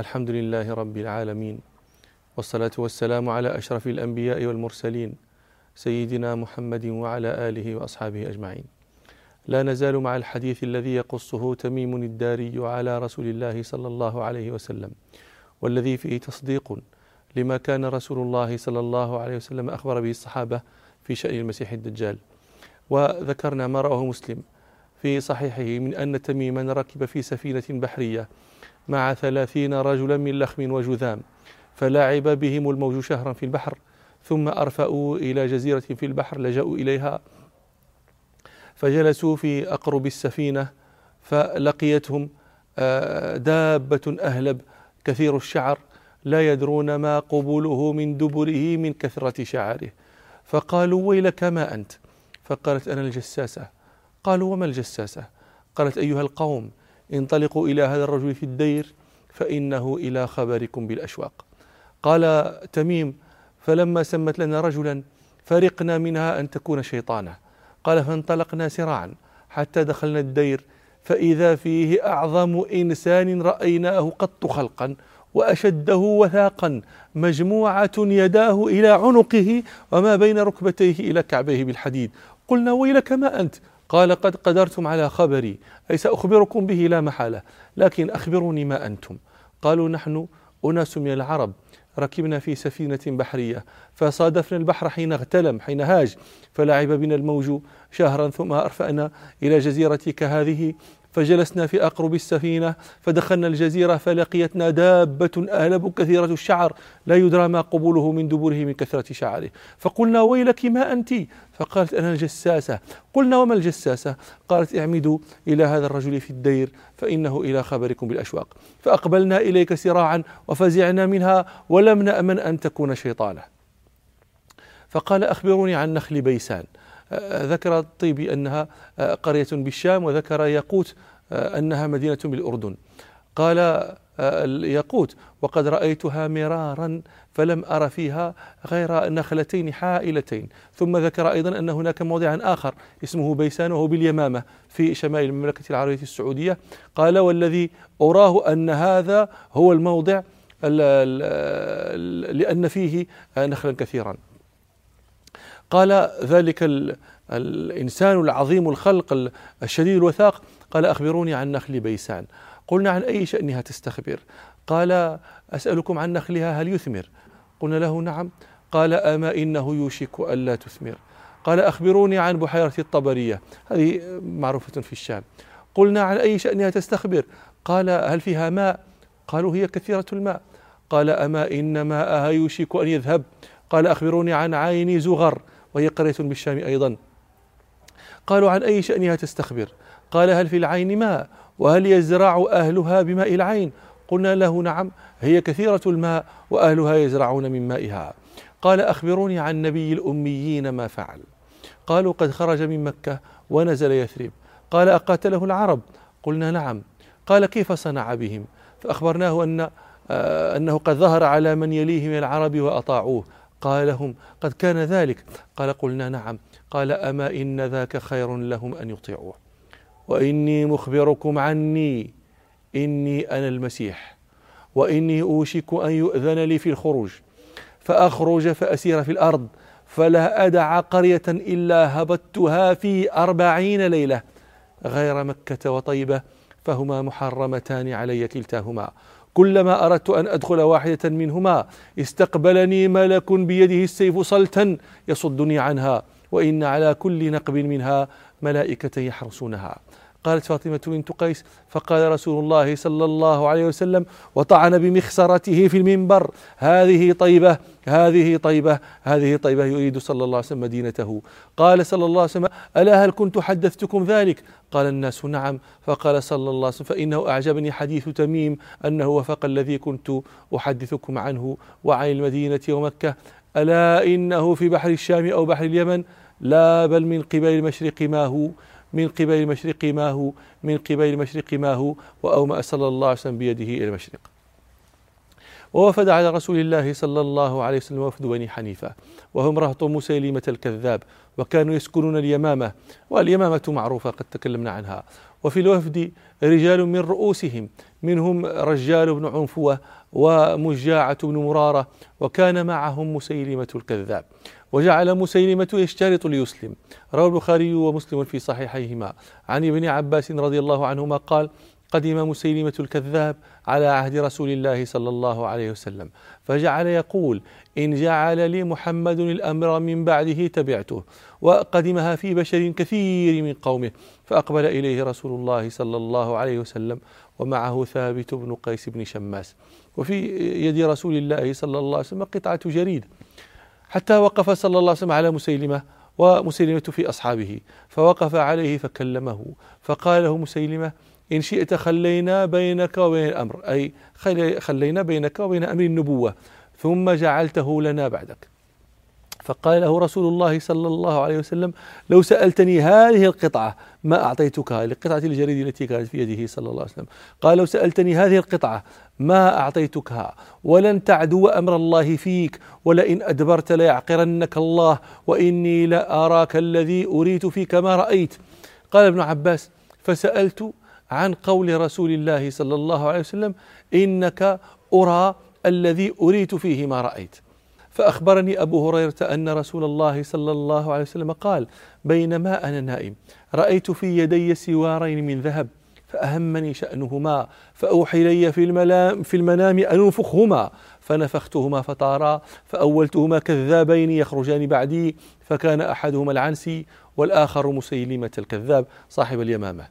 الحمد لله رب العالمين والصلاة والسلام على أشرف الأنبياء والمرسلين سيدنا محمد وعلى آله وأصحابه أجمعين. لا نزال مع الحديث الذي يقصه تميم الداري على رسول الله صلى الله عليه وسلم والذي فيه تصديق لما كان رسول الله صلى الله عليه وسلم أخبر به الصحابة في شأن المسيح الدجال. وذكرنا ما رواه مسلم في صحيحه من أن تميما ركب في سفينة بحرية مع ثلاثين رجلا من لخم وجذام فلاعب بهم الموج شهرا في البحر ثم أرفأوا إلى جزيرة في البحر لجأوا إليها فجلسوا في أقرب السفينة فلقيتهم آه، دابة أهلب كثير الشعر لا يدرون ما قبوله من دبره من كثرة شعره. فقالوا ويلك ما أنت؟ فقالت أنا الجساسة. قالوا وما الجساسة؟ قالت أيها القوم انطلقوا إلى هذا الرجل في الدير فإنه إلى خبركم بالأشواق. قال تميم فلما سمت لنا رجلا فرقنا منها أن تكون شيطانة. قال فانطلقنا سراعا حتى دخلنا الدير فإذا فيه أعظم إنسان رأيناه قط خلقا وأشده وثاقا مجموعة يداه إلى عنقه وما بين ركبتيه إلى كعبيه بالحديد. قلنا ويلك ما أنت؟ قال قد قدرتم على خبري أي سأخبركم به لا محالة لكن أخبروني ما أنتم. قالوا نحن أناس من العرب ركبنا في سفينة بحرية فصادفنا البحر حين اغتلم حين هاج فلعب بنا الموج شهرا ثم أرفأنا إلى جزيرتك هذه فجلسنا في أقرب السفينة فدخلنا الجزيرة فلقيتنا دابة أهلب كثيرة الشعر. لا يدرى ما قبوله من دبره من كثرة شعره. فقلنا ويلك ما أنت؟ فقالت أنا الجساسة. قلنا وما الجساسة؟ قالت اعمدوا إلى هذا الرجل في الدير فإنه إلى خبركم بالأشواق. فأقبلنا إليك سراعا وفزعنا منها ولم نأمن أن تكون شيطانة. فقال أخبروني عن نخل بيسان. ذكر الطيبي أنها قرية بالشام وذكر ياقوت أنها مدينة بالأردن. قال ياقوت وقد رأيتها مرارا فلم أر فيها غير نخلتين حائلتين. ثم ذكر أيضا أن هناك موضعا آخر اسمه بيسان وهو باليمامة في شمال المملكة العربية السعودية. قال والذي أراه أن هذا هو الموضع لأن فيه نخلا كثيرا. قال ذلك الإنسان العظيم الخلق الشديد الوثاق. قال أخبروني عن نخل بيسان. قلنا عن أي شأنها تستخبر؟ قال أسألكم عن نخلها هل يثمر؟ قلنا له نعم. قال أما إنه يوشك ألا تثمر. قال أخبروني عن بحيرة الطبرية. هذه معروفة في الشام. قلنا عن أي شأنها تستخبر؟ قال هل فيها ماء؟ قالوا هي كثيرة الماء. قال أما إن ماءها يوشك أن يذهب؟ قال أخبروني عن عين زغر. وهي قرية بالشام أيضا. قالوا عن أي شأنها تستخبر؟ قال هل في العين ماء؟ وهل يزرع أهلها بماء العين؟ قلنا له نعم هي كثيرة الماء وأهلها يزرعون من مائها. قال أخبروني عن نبي الأميين ما فعل. قالوا قد خرج من مكة ونزل يثرب. قال أقاتله العرب؟ قلنا نعم. قال كيف صنع بهم؟ فأخبرناه أن آه، أنه قد ظهر على من يليه من العرب وأطاعوه. قال لهم قد كان ذلك. قال قلنا نعم. قال أما إن ذاك خير لهم أن يطيعوه. وإني مخبركم عني إني أنا المسيح وإني أوشك أن يؤذن لي في الخروج فأخرج فأسير في الأرض فلا أدع قرية إلا هبطتها في أربعين ليلة غير مكة وطيبة فهما محرمتان علي كلتاهما. كلما أردت أن أدخل واحدة منهما استقبلني ملك بيده السيف صلتا يصدني عنها وإن على كل نقب منها ملائكة يحرسونها. قالت فاطمة بنت قيس فقال رسول الله صلى الله عليه وسلم وطعن بمخسرته في المنبر. هذه طيبة هذه طيبة هذه طيبة يريد صلى الله عليه وسلم مدينته. قال صلى الله عليه وسلم ألا هل كنت حدثتكم ذلك؟ قال الناس نعم. فقال صلى الله عليه وسلم فإنه أعجبني حديث تميم أنه وفق الذي كنت أحدثكم عنه وعن المدينة ومكة. ألا إنه في بحر الشام أو بحر اليمن؟ لا بل من قبل المشرق ما هو. من قبل المشرق ما هو من قبل المشرق ما هو وأومأ صلى الله عليه وسلم بيده إلى المشرق. ووفد على رسول الله صلى الله عليه وسلم وفد بني حنيفة وهم رهط مسيلمة الكذاب وكانوا يسكنون اليمامة واليمامة معروفة قد تكلمنا عنها. وفي الوفد رجال من رؤوسهم منهم رجال بن عنفوة ومجاعة بن مرارة وكان معهم مسيلمة الكذاب. وجعل مسيلمة يشترط ليسلم. روى البخاري ومسلم في صحيحيهما. عن ابن عباس رضي الله عنهما قال قدم مسيلمة الكذاب على عهد رسول الله صلى الله عليه وسلم. فجعل يقول إن جعل لي محمد الأمر من بعده تبعته وقدمها في بشر كثير من قومه فأقبل إليه رسول الله صلى الله عليه وسلم ومعه ثابت بن قيس بن شماس. وفي يد رسول الله صلى الله عليه وسلم قطعة جريد حتى وقف صلى الله عليه وسلم على مسيلمة ومسيلمة في أصحابه فوقف عليه فكلمه فقال له مسيلمة إن شئت خلينا بينك وبين الأمر أي خلينا بينك وبين أمر النبوة ثم جعلته لنا بعدك. فقال له رسول الله صلى الله عليه وسلم لو سألتني هذه القطعة ما أعطيتكها لقطعة الجريد التي كانت في يده صلى الله عليه وسلم. قال لو سألتني هذه القطعة ما أعطيتكها ولن تعدو أمر الله فيك ولئن أدبرت ليعقرنك الله وإني لأراك الذي أريت فيك ما رأيت. قال ابن عباس فسألت عن قول رسول الله صلى الله عليه وسلم إنك أرى الذي أريت فيه ما رأيت. فأخبرني أبو هريرة أن رسول الله صلى الله عليه وسلم قال بينما أنا نائم رأيت في يدي سوارين من ذهب فأهمني شأنهما فأوحي لي في, الملام في المنام أن أنفخهما فنفختهما فطارا فأولتهما كذابين يخرجان بعدي فكان أحدهما العنسي والآخر مسيلمة الكذاب صاحب اليمامة.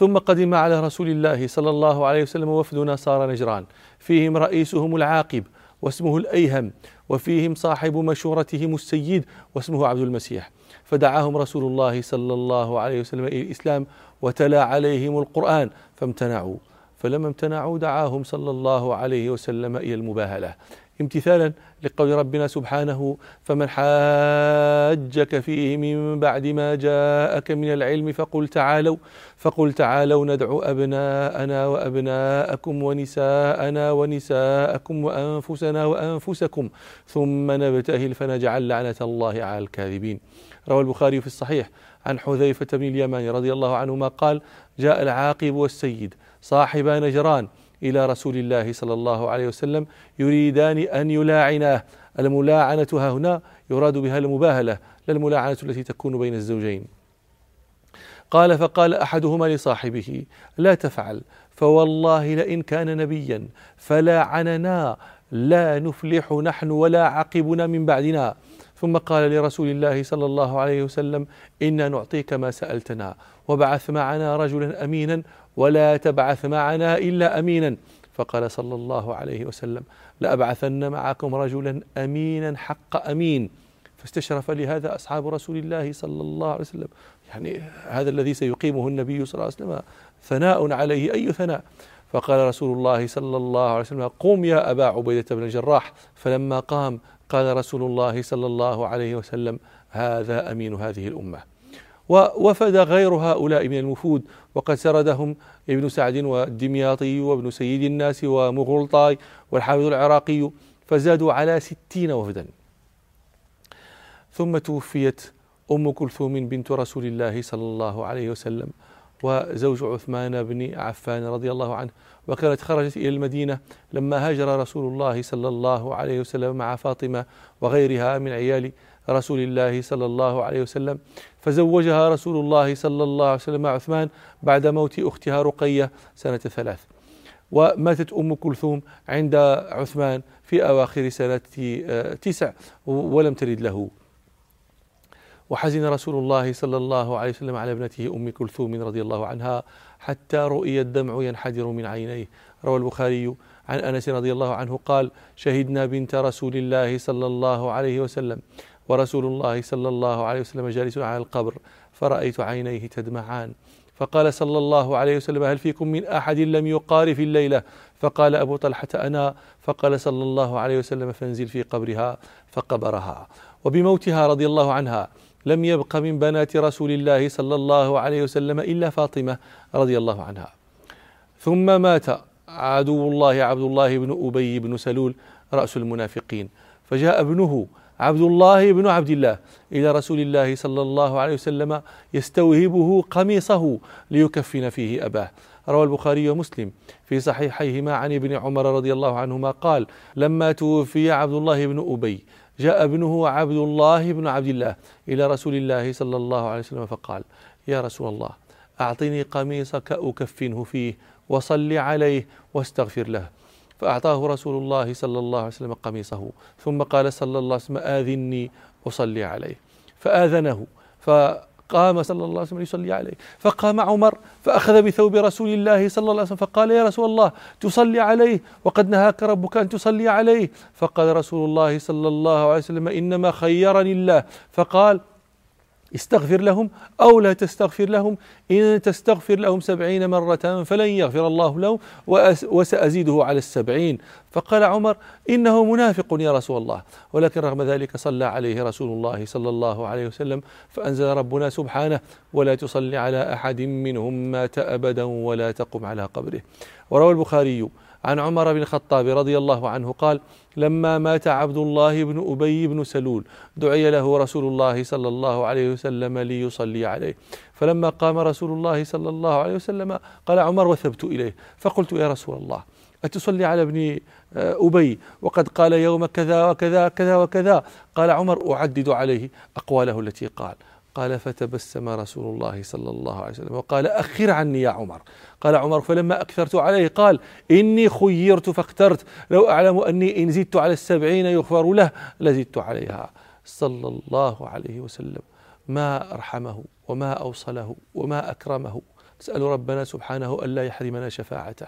ثم قدم على رسول الله صلى الله عليه وسلم وفد نصارى نجران. فيهم رئيسهم العاقب واسمه الأيهم وفيهم صاحب مشورتهم السيد واسمه عبد المسيح. فدعاهم رسول الله صلى الله عليه وسلم إلى الإسلام وتلا عليهم القرآن فامتنعوا. فلما امتنعوا دعاهم صلى الله عليه وسلم إلى المباهلة. امتثالا لقول ربنا سبحانه فمن حاجك فيه من بعد ما جاءك من العلم فقل تعالوا فقل تعالوا ندعو أبناءنا وأبناءكم ونساءنا ونساءكم وأنفسنا وأنفسكم ثم نبتهل فنجعل لعنة الله على الكاذبين. روى البخاري في الصحيح عن حذيفة بن اليمان رضي الله عنهما قال جاء العاقب والسيد صاحبا نجران إلى رسول الله صلى الله عليه وسلم يريدان أن يلاعناه الملاعنة ها هنا يراد بها المباهلة لا الملاعنة التي تكون بين الزوجين. قال فقال أحدهما لصاحبه لا تفعل فوالله لئن كان نبيا فلاعننا لا نفلح نحن ولا عقبنا من بعدنا. ثم قال لرسول الله صلى الله عليه وسلم إنا نعطيك ما سألتنا وبعث معنا رجلا أمينا ولا تبعث معنا إلا أمينا. فقال صلى الله عليه وسلم لأبعثن معكم رجلا أمينا حق أمين. فاستشرف لهذا أصحاب رسول الله صلى الله عليه وسلم. يعني هذا الذي سيقيمه النبي صلى الله عليه وسلم ثناء عليه. أي ثناء؟ فقال رسول الله صلى الله عليه وسلم قم يا أبا عبيدة بن الجراح. فلما قام قال رسول الله صلى الله عليه وسلم هذا أمين هذه الأمة. ووفد غير هؤلاء من الوفود وقد سردهم ابن سعد والدمياطي وابن سيد الناس ومغلطاي والحافظ العراقي فزادوا على ستين وفدا. ثم توفيت أم كلثوم بنت رسول الله صلى الله عليه وسلم وزوج عثمان بن عفان رضي الله عنه وكانت خرجت إلى المدينة لما هاجر رسول الله صلى الله عليه وسلم مع فاطمة وغيرها من عيال رسول الله صلى الله عليه وسلم. فزوجها رسول الله صلى الله عليه وسلم مع عثمان بعد موت أختها رقية سنة ثلاث. وماتت أم كلثوم عند عثمان في أواخر سنة تسع ولم تلد له. وحزن رسول الله صلى الله عليه وسلم على ابنته أم كلثوم رضي الله عنها حتى رؤي الدمع ينحدر من عينيه. روى البخاري عن أنس رضي الله عنه قال شهدنا بنت رسول الله صلى الله عليه وسلم ورسول الله صلى الله عليه وسلم جالس على القبر فرأيت عينيه تدمعان. فقال صلى الله عليه وسلم هل فيكم من أحد لم يقار في الليلة؟ فقال أبو طلحة أنا. فقال صلى الله عليه وسلم فانزل في قبرها فقبرها. وبموتها رضي الله عنها لم يبق من بنات رسول الله صلى الله عليه وسلم إلا فاطمة رضي الله عنها. ثم مات عدو الله عبد الله بن أبي بن سلول رأس المنافقين. فجاء ابنه عبد الله بن عبد الله إلى رسول الله صلى الله عليه وسلم يستوهبه قميصه ليكفن فيه أباه. روى البخاري ومسلم في صحيحيهما عن ابن عمر رضي الله عنهما قال لما توفي عبد الله بن أبي جاء ابنه عبد الله بن عبد الله إلى رسول الله صلى الله عليه وسلم فقال يا رسول الله أعطني قميصك أكفنه فيه وصل عليه واستغفر له. فأعطاه رسول الله صلى الله عليه وسلم قميصه ثم قال صلى الله عليه وسلم آذني أصلي عليه. فآذنه فقام صلى الله عليه وسلم يصلي عليه. فقام عمر فأخذ بثوب رسول الله صلى الله عليه وسلم فقال يا رسول الله تصلي عليه وقد نهاك ربك أن تصلي عليه. فقال رسول الله صلى الله عليه وسلم إنما خيرني الله. فقال استغفر لهم أو لا تستغفر لهم. إن تستغفر لهم سبعين مرة فلن يغفر الله لهم وسأزيده على السبعين. فقال عمر إنه منافق يا رسول الله. ولكن رغم ذلك صلى عليه رسول الله صلى الله عليه وسلم فأنزل ربنا سبحانه ولا تصلي على أحد منهم مات أبدا ولا تقم على قبره. وروى البخاري عن عمر بن الخطاب رضي الله عنه قال لما مات عبد الله بن أبي بن سلول دعي له رسول الله صلى الله عليه وسلم ليصلي عليه. فلما قام رسول الله صلى الله عليه وسلم قال عمر وثبت إليه. فقلت يا رسول الله أتصلي على ابن أبي؟ وقد قال يوم كذا وكذا كذا وكذا. قال عمر أعدد عليه أقواله التي قال. قال فتبسم رسول الله صلى الله عليه وسلم. وقال أخر عني يا عمر. قال عمر فلما أكثرت عليه قال إني خيرت فاخترت. لو أعلم أني إن زدت على السبعين يغفر له لزدت عليها. صلى الله عليه وسلم. ما أرحمه وما أوصله وما أكرمه. نسأل ربنا سبحانه ألا يحرمنا شفاعته.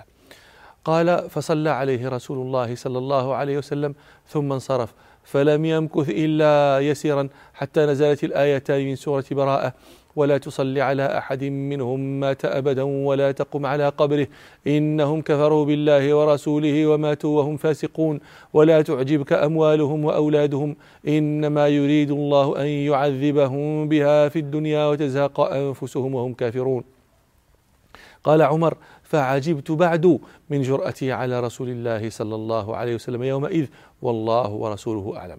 قال فصلى عليه رسول الله صلى الله عليه وسلم ثم انصرف. فلم يمكث إلا يسيرا حتى نزلت الآيتان من سورة براءة. ولا تصلي على أحد منهم مات أبدا ولا تقم على قبره. إنهم كفروا بالله ورسوله وماتوا وهم فاسقون. ولا تعجبك أموالهم وأولادهم. إنما يريد الله أن يعذبهم بها في الدنيا وتزهق أنفسهم وهم كافرون. قال عمر فعجبت بعد من جرأتي على رسول الله صلى الله عليه وسلم يومئذ والله ورسوله أعلم.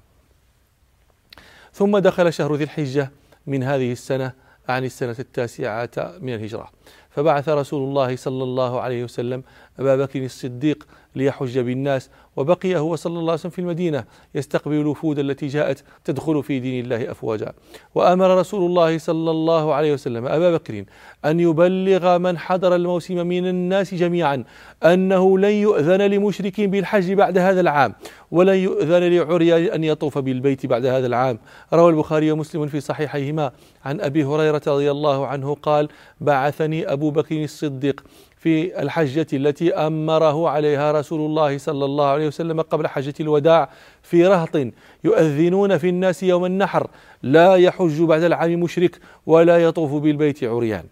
ثم دخل شهر ذي الحجة من هذه السنة عن السنة التاسعة من الهجرة. فبعث رسول الله صلى الله عليه وسلم أبا بكر الصديق ليحج بالناس. وبقي هو صلى الله عليه وسلم في المدينة يستقبل الوفود التي جاءت تدخل في دين الله أفواجا. وأمر رسول الله صلى الله عليه وسلم أبا بكر أن يبلغ من حضر الموسم من الناس جميعا أنه لن يؤذن لمشرك بالحج بعد هذا العام ولن يؤذن لعري أن يطوف بالبيت بعد هذا العام. روى البخاري ومسلم في صحيحيهما. عن أبي هريرة رضي الله عنه قال بعثني أبو بكر الصديق. في الحجة التي أمره عليها رسول الله صلى الله عليه وسلم قبل حجة الوداع في رهط يؤذنون في الناس يوم النحر. لا يحج بعد العام مشرك ولا يطوف بالبيت عريان.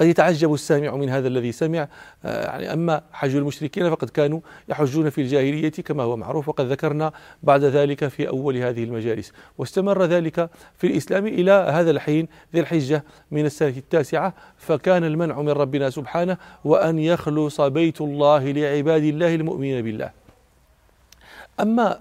قد يتعجب السامع من هذا الذي سمع. آه، يعني أما حج المشركين فقد كانوا يحجون في الجاهلية كما هو معروف وقد ذكرنا بعد ذلك في أول هذه المجالس. واستمر ذلك في الإسلام إلى هذا الحين ذي الحجة من السنة التاسعة فكان المنع من ربنا سبحانه وأن يخلص بيت الله لعباد الله المؤمنين بالله. أما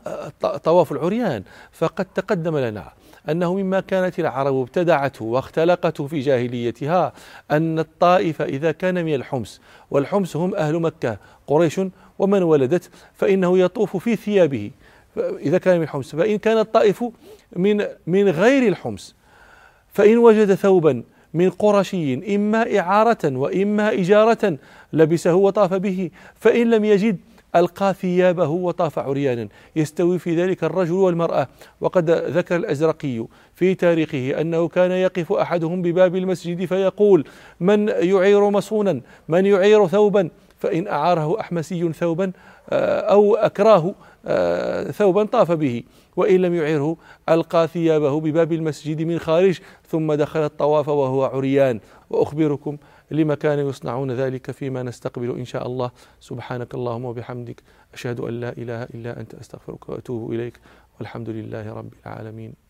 طواف العريان فقد تقدم لنا أنه مما كانت العرب ابتدعته واختلقته في جاهليتها أن الطائف إذا كان من الحمص والحمص هم أهل مكة قريش ومن ولدت فإنه يطوف في ثيابه إذا كان من الحمص. فإن كان الطائف من من غير الحمص فإن وجد ثوبا من قرشي إما إعارة وإما إجارة لبسه وطاف به فإن لم يجد ألقى ثيابه وطاف عريانا. يستوي في ذلك الرجل والمرأة. وقد ذكر الأزرقي في تاريخه أنه كان يقف أحدهم بباب المسجد فيقول من يعير مصونا؟ من يعير ثوبا؟ فإن أعاره أحمسي ثوبا آه، أو أكراه آه، ثوبا طاف به. وإن لم يعره ألقى ثيابه بباب المسجد من خارج ثم دخل الطواف وهو عريان. وأخبركم لما كانوا يصنعون ذلك فيما نستقبل إن شاء الله. سبحانك اللهم وبحمدك أشهد أن لا إله إلا أنت أستغفرك وأتوب إليك والحمد لله رب العالمين.